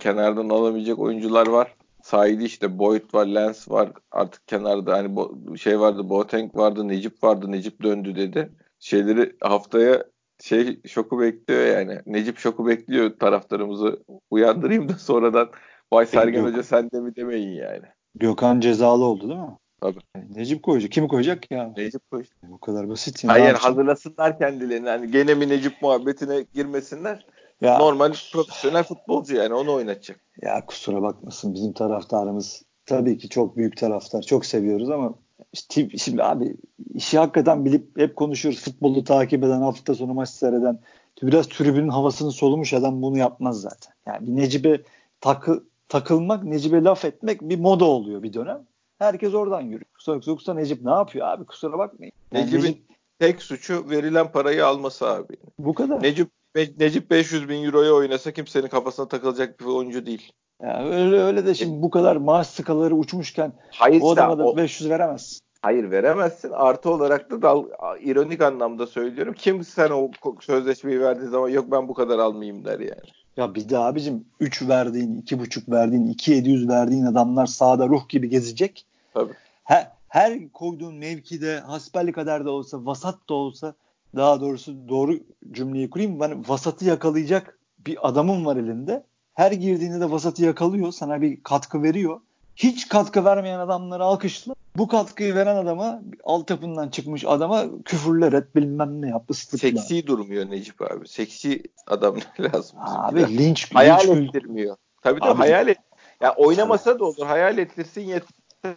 Kenardan alamayacak oyuncular var. Saydı işte Boyd var, Lens var. Artık kenarda hani bo- şey vardı, Boateng vardı, Necip vardı. Necip döndü dedi. Şeyleri haftaya şey şoku bekliyor yani. Necip şoku bekliyor taraftarımızı uyandırayım da sonradan vay Sergen. Hoca sen de mi demeyin yani. Gökhan cezalı oldu değil mi? Tabii. Necip koyacak. Kimi koyacak ya? Necip koyacak. Bu kadar basit. Yani. Hayır hazırlasınlar kendilerini. Hani gene mi Necip muhabbetine girmesinler. Ya, Normal profesyonel futbolcu yani onu oynatacak. Ya kusura bakmasın bizim taraftarımız tabii ki çok büyük taraftar. Çok seviyoruz ama işte, şimdi abi işi hakikaten bilip hep konuşuyoruz. Futbolu takip eden, hafta sonu maç seyreden biraz tribünün havasını solumuş adam bunu yapmaz zaten. Yani bir Necip'e takı, takılmak, Necip'e laf etmek bir moda oluyor bir dönem. Herkes oradan yürüyor. Yoksa Necip ne yapıyor abi kusura bakmayın. Yani Necip'in Necip, tek suçu verilen parayı alması abi. Bu kadar. Necip Necip 500 bin euroya oynasa kimsenin kafasına takılacak bir oyuncu değil. Yani öyle öyle de şimdi bu kadar maaş skalaları uçmuşken Hayır, o adama da o, 500 veremezsin. Hayır veremezsin. Artı olarak da dal, ironik anlamda söylüyorum. Kim sen o sözleşmeyi verdiği zaman yok ben bu kadar almayayım der yani. Ya bir de abicim 3 verdiğin, 2,5 verdiğin, 2,700 verdiğin adamlar sahada ruh gibi gezecek. Tabii. Her, her koyduğun mevkide hasbelli kadar da olsa, vasat da olsa daha doğrusu doğru cümleyi kurayım. Ben vasatı yakalayacak bir adamım var elinde. Her girdiğinde de vasatı yakalıyor. Sana bir katkı veriyor. Hiç katkı vermeyen adamları alkışla. Bu katkıyı veren adama altyapından çıkmış adama küfürler et bilmem ne yap ıslıkla. Seksi durmuyor Necip abi. Seksi adam lazım. Abi linç, linç hayal linç ettirmiyor. Tabii de hayal et. Ya yani oynamasa da olur. Hayal ettirsin yeter.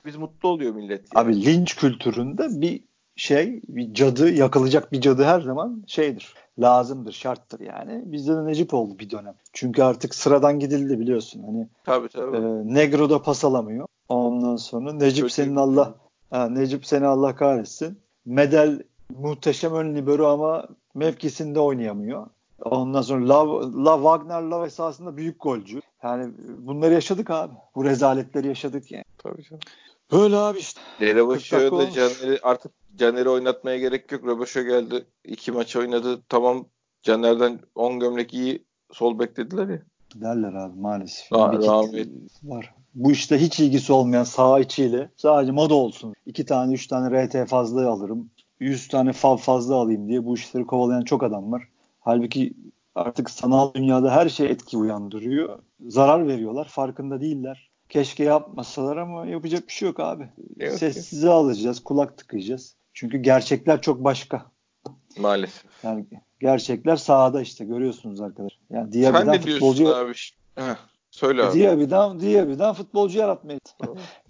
Biz mutlu oluyor millet. Yani. Abi linç kültüründe bir şey bir cadı yakılacak bir cadı her zaman şeydir lazımdır şarttır yani. Bizde de Necip oldu bir dönem. Çünkü artık sıradan gidildi biliyorsun. Hani tabii, tabii. E, Negro'da pas alamıyor. Ondan sonra Necip Kötü senin Allah ha, Necip seni Allah kahretsin. Medel muhteşem ön libero ama mevkisinde oynayamıyor. Ondan sonra Love, Love Wagner Love esasında büyük golcü. Yani bunları yaşadık abi. Bu rezaletleri yaşadık yani. Tabii canım. Böyle abi işte. Röbaşo'ya da Caner'i artık Caner'i oynatmaya gerek yok. Röbaşo geldi. iki maç oynadı. Tamam Caner'den 10 gömlek iyi sol beklediler ya. Derler abi maalesef. Aa, rahmet. var. Bu işte hiç ilgisi olmayan sağ içiyle sadece moda olsun. İki tane üç tane RT fazla alırım. 100 tane fav fazla alayım diye bu işleri kovalayan çok adam var. Halbuki artık sanal dünyada her şey etki uyandırıyor. Zarar veriyorlar. Farkında değiller. Keşke yapmasalar ama yapacak bir şey yok abi. Yok, Sessize alacağız, kulak tıkayacağız. Çünkü gerçekler çok başka. Maalesef. Yani gerçekler sahada işte görüyorsunuz arkadaşlar. Yani Sen Diaby'den diyorsun futbolcu abi? Heh, söyle abi. Diaby'den Diaby'den futbolcu yaratmayı.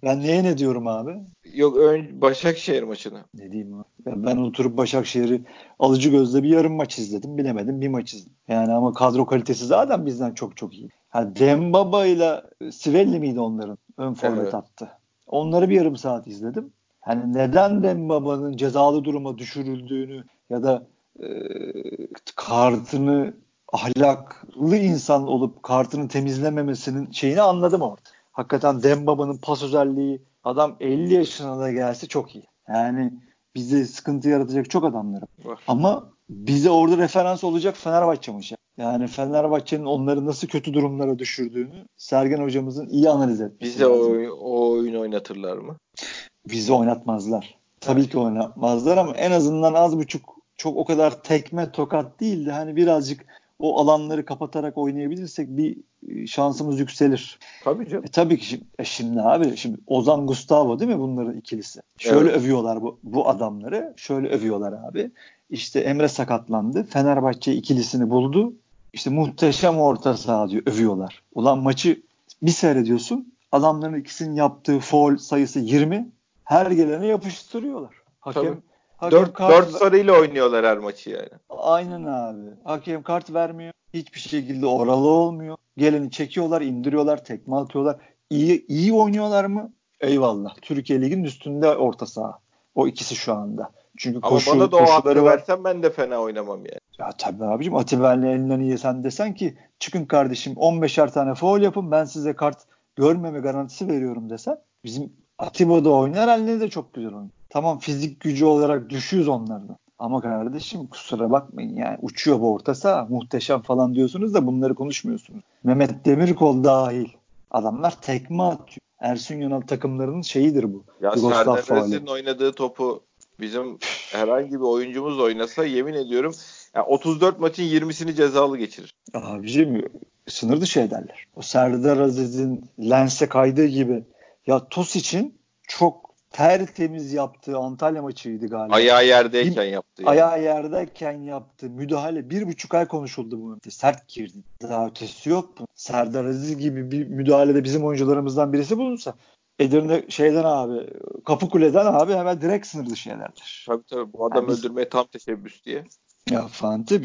ben neye ne diyorum abi? Yok ön Başakşehir maçını. Ne diyeyim abi? Ben, ben oturup Başakşehir'i alıcı gözle bir yarım maç izledim. Bilemedim bir maç izledim. Yani ama kadro kalitesi zaten bizden çok çok iyi. Yani Dembaba ile Sivelli miydi onların ön forvet Evet. attı. Onları bir yarım saat izledim. Hani neden Dembaba'nın cezalı duruma düşürüldüğünü ya da e, kartını ahlaklı insan olup kartını temizlememesinin şeyini anladım orada. Hakikaten Dembaba'nın pas özelliği adam 50 yaşına da gelse çok iyi. Yani bize sıkıntı yaratacak çok adamları. Var. Ama bize orada referans olacak Fenerbahçe maçı. Yani Fenerbahçe'nin onları nasıl kötü durumlara düşürdüğünü Sergen hocamızın iyi analiz etmesi Bize o, lazım. oyun- o oyunu oynatırlar mı? Bizi oynatmazlar. Tabii ki oynatmazlar ama en azından az buçuk çok o kadar tekme tokat değil de hani birazcık o alanları kapatarak oynayabilirsek bir e, şansımız yükselir. Tabii canım. E tabii ki şimdi, e şimdi abi şimdi Ozan Gustavo değil mi bunların ikilisi? Şöyle Evet. övüyorlar bu, bu adamları. Şöyle övüyorlar abi. İşte Emre sakatlandı. Fenerbahçe ikilisini buldu. İşte muhteşem orta saha diyor övüyorlar. Ulan maçı bir seyrediyorsun. Adamların ikisinin yaptığı foul sayısı 20. Her gelene yapıştırıyorlar. Hakem, Tabii. hakem 4, kart- 4 sarıyla oynuyorlar her maçı yani. Aynen abi. Hakem kart vermiyor. Hiçbir şekilde oralı olmuyor. Geleni çekiyorlar, indiriyorlar, tekme atıyorlar. İyi iyi oynuyorlar mı? Eyvallah. Türkiye Ligi'nin üstünde orta saha. O ikisi şu anda. Çünkü Ama koşu, bana da o hakkı versen ben de fena oynamam yani. Ya tabii abicim Atiber'le elinden iyi sen desen ki çıkın kardeşim 15'er tane foul yapın ben size kart görmeme garantisi veriyorum desen bizim Atiba da oynar haline de çok güzel oynuyor. Tamam fizik gücü olarak düşüyoruz onlardan. Ama kardeşim kusura bakmayın yani uçuyor bu orta saha muhteşem falan diyorsunuz da bunları konuşmuyorsunuz. Mehmet Demirkol dahil. Adamlar tekme atıyor. Ersun Yanal takımlarının şeyidir bu. Ya Serdar oynadığı topu bizim herhangi bir oyuncumuz oynasa yemin ediyorum ya 34 maçın 20'sini cezalı geçirir. Abicim sınır dışı ederler. O Serdar Aziz'in lense kaydığı gibi. Ya Tos için çok tertemiz yaptığı Antalya maçıydı galiba. Ayağı yerdeyken yaptı. Yani. Ayağı yerdeyken yaptı. Müdahale bir buçuk ay konuşuldu bu. Sert girdi. Daha ötesi yok mu? Serdar Aziz gibi bir müdahalede bizim oyuncularımızdan birisi bulunsa Edirne şeyden abi Kapıkule'den abi hemen direkt sınır dışı ederler. Tabii tabii bu adam Yani biz- öldürmeye tam teşebbüs diye. Ya Fante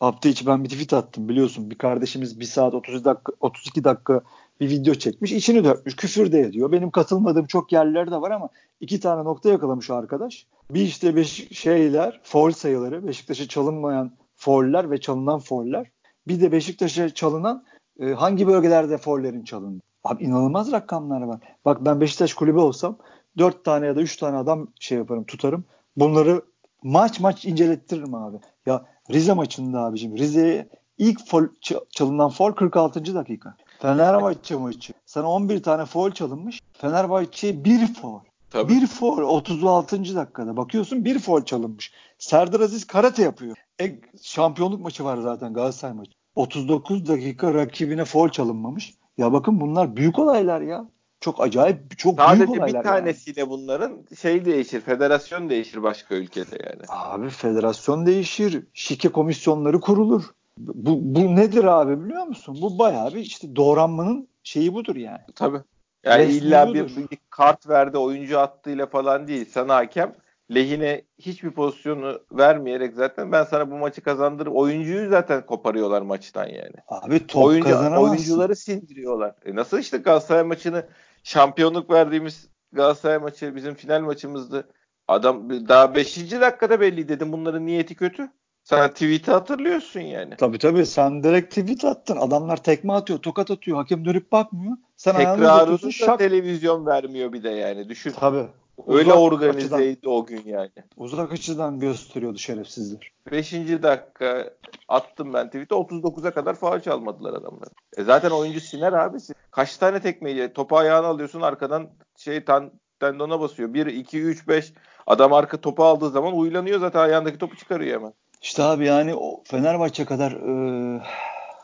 hafta içi ben bir tweet attım biliyorsun. Bir kardeşimiz 1 saat 30 dakika 32 dakika bir video çekmiş. içini dökmüş. Küfür de ediyor. Benim katılmadığım çok yerler de var ama iki tane nokta yakalamış arkadaş. Bir işte beş şeyler, foul sayıları, Beşiktaş'a çalınmayan fauller ve çalınan fauller. Bir de Beşiktaş'a çalınan e, hangi bölgelerde faullerin çalındı. Abi inanılmaz rakamlar var. Bak ben Beşiktaş kulübü olsam 4 tane ya da 3 tane adam şey yaparım tutarım. Bunları maç maç incelettiririm abi. Ya Rize maçında abicim Rize'ye ilk foul, ç- çalınan foul 46. dakika. Fenerbahçe maçı. Sana 11 tane foul çalınmış. Fenerbahçe'ye bir foul. Tabii. Bir foul 36. dakikada. Bakıyorsun bir foul çalınmış. Serdar Aziz karate yapıyor. E, şampiyonluk maçı var zaten Galatasaray maçı. 39 dakika rakibine foul çalınmamış. Ya bakın bunlar büyük olaylar ya. Çok acayip, çok büyük Sadece olaylar. bir yani. tanesiyle bunların şey değişir, federasyon değişir başka ülkede yani. Abi federasyon değişir, şike komisyonları kurulur. Bu, bu nedir abi biliyor musun? Bu bayağı bir işte doğranmanın şeyi budur yani. Tabii. Yani Resmi illa bir, bir kart verdi oyuncu attığıyla falan değil. Sana hakem lehine hiçbir pozisyonu vermeyerek zaten ben sana bu maçı kazandırıp oyuncuyu zaten koparıyorlar maçtan yani. Abi top Oyuncu, kazanamazsın. oyuncuları sindiriyorlar. E nasıl işte Galatasaray maçını şampiyonluk verdiğimiz Galatasaray maçı bizim final maçımızdı. Adam daha 5. dakikada belli dedim bunların niyeti kötü. Sen tweet'i hatırlıyorsun yani. Tabii tabii sen direkt tweet attın. Adamlar tekme atıyor, tokat atıyor. Hakem dönüp bakmıyor. Sen Tekrarını da şak... televizyon vermiyor bir de yani. Düşün. Tabii. Öyle organizeydi açıdan, o gün yani. Uzak açıdan gösteriyordu şerefsizler. 5. dakika attım ben tweet'e 39'a kadar faal çalmadılar adamlar. E zaten oyuncu siner abi. Kaç tane tekmeyi topu ayağına alıyorsun arkadan şey tan tendona basıyor. 1 2 3 5 adam arka topu aldığı zaman uylanıyor zaten ayağındaki topu çıkarıyor hemen. İşte abi yani o Fenerbahçe kadar e,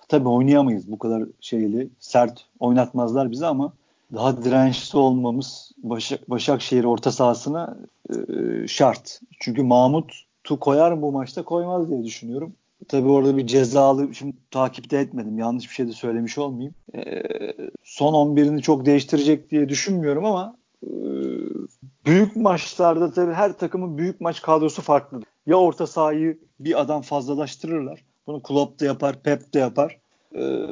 tabii oynayamayız bu kadar şeyli sert oynatmazlar bizi ama daha dirençli olmamız Başak, Başakşehir orta sahasına e, şart. Çünkü Mahmut tu koyar mı bu maçta koymaz diye düşünüyorum. Tabii orada bir cezalı şimdi takipte etmedim. Yanlış bir şey de söylemiş olmayayım. E, son 11'ini çok değiştirecek diye düşünmüyorum ama e, büyük maçlarda tabii her takımın büyük maç kadrosu farklı. Ya orta sahayı bir adam fazlalaştırırlar. Bunu Klopp da yapar, Pep de yapar. Ee,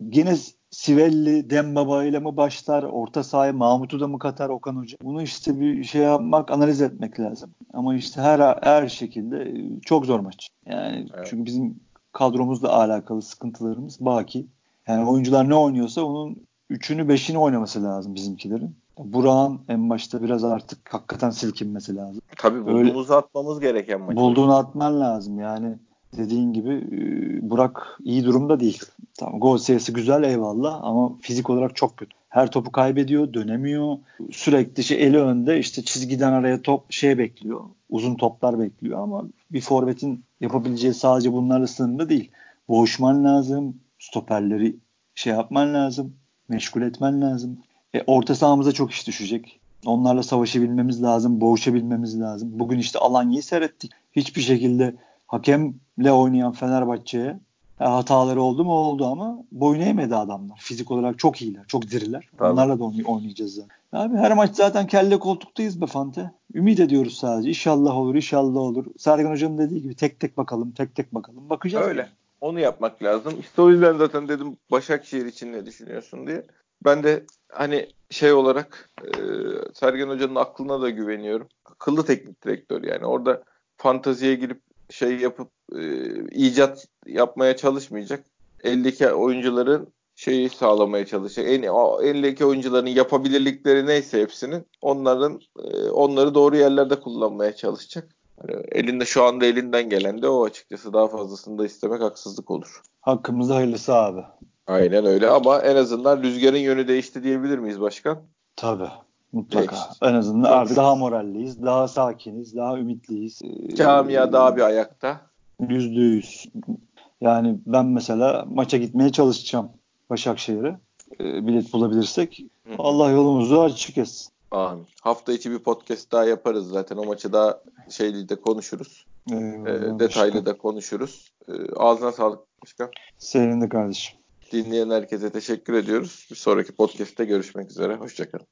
yine Sivelli, Dembaba ile mi başlar? Orta sahaya Mahmut'u da mı katar Okan Hoca? Bunu işte bir şey yapmak, analiz etmek lazım. Ama işte her her şekilde çok zor maç. Yani evet. çünkü bizim kadromuzla alakalı sıkıntılarımız baki. Yani oyuncular ne oynuyorsa onun üçünü beşini oynaması lazım bizimkilerin. Burak'ın en başta biraz artık hakikaten silkinmesi lazım. Tabii bulduğumuzu Öyle, atmamız gereken maç. Bulduğunu atman lazım yani. Dediğin gibi e, Burak iyi durumda değil. Tamam gol sayısı güzel eyvallah ama fizik olarak çok kötü. Her topu kaybediyor, dönemiyor. Sürekli şey eli önde işte çizgiden araya top şey bekliyor. Uzun toplar bekliyor ama bir forvetin yapabileceği sadece bunlarla sınırlı değil. Boğuşman lazım, stoperleri şey yapman lazım, meşgul etmen lazım. E, orta sahamıza çok iş düşecek. Onlarla savaşabilmemiz lazım, boğuşabilmemiz lazım. Bugün işte Alanya'yı seyrettik. Hiçbir şekilde hakemle oynayan Fenerbahçe'ye e, hataları oldu mu oldu ama boyun eğmedi adamlar. Fizik olarak çok iyiler, çok diriler. Tabii. Onlarla da oynayacağız zaten. Abi her maç zaten kelle koltuktayız be Fante. Ümit ediyoruz sadece. İnşallah olur, inşallah olur. Sergen Hoca'nın dediği gibi tek tek bakalım, tek tek bakalım. Bakacağız. Öyle. Yani. Onu yapmak lazım. İşte o yüzden zaten dedim Başakşehir için ne düşünüyorsun diye. Ben de hani şey olarak e, Sergen Hoca'nın aklına da güveniyorum. Akıllı teknik direktör yani. Orada fantaziye girip şey yapıp e, icat yapmaya çalışmayacak. Eldeki oyuncuların şeyi sağlamaya çalışacak. En eldeki oyuncuların yapabilirlikleri neyse hepsinin onların e, onları doğru yerlerde kullanmaya çalışacak. Yani elinde şu anda elinden gelen de o açıkçası daha fazlasını da istemek haksızlık olur. Hakkımızda hayırlısı abi. Aynen öyle ama en azından rüzgarın yönü değişti diyebilir miyiz başkan? Tabii. Mutlaka. Değişti. En azından abi daha moralliyiz, daha sakiniz, daha ümitliyiz. Camia ee, daha bir ayakta. Yüzde yüz. Yani ben mesela maça gitmeye çalışacağım Başakşehir'e. E, bilet bulabilirsek. Hı. Allah yolumuzu açık etsin. Amin. Hafta içi bir podcast daha yaparız zaten. O maçı daha şeyli de konuşuruz. Eyvallah, e, detaylı başka. da konuşuruz. E, ağzına sağlık başkan. Senin de kardeşim. Dinleyen herkese teşekkür ediyoruz. Bir sonraki podcast'te görüşmek üzere. Hoşçakalın.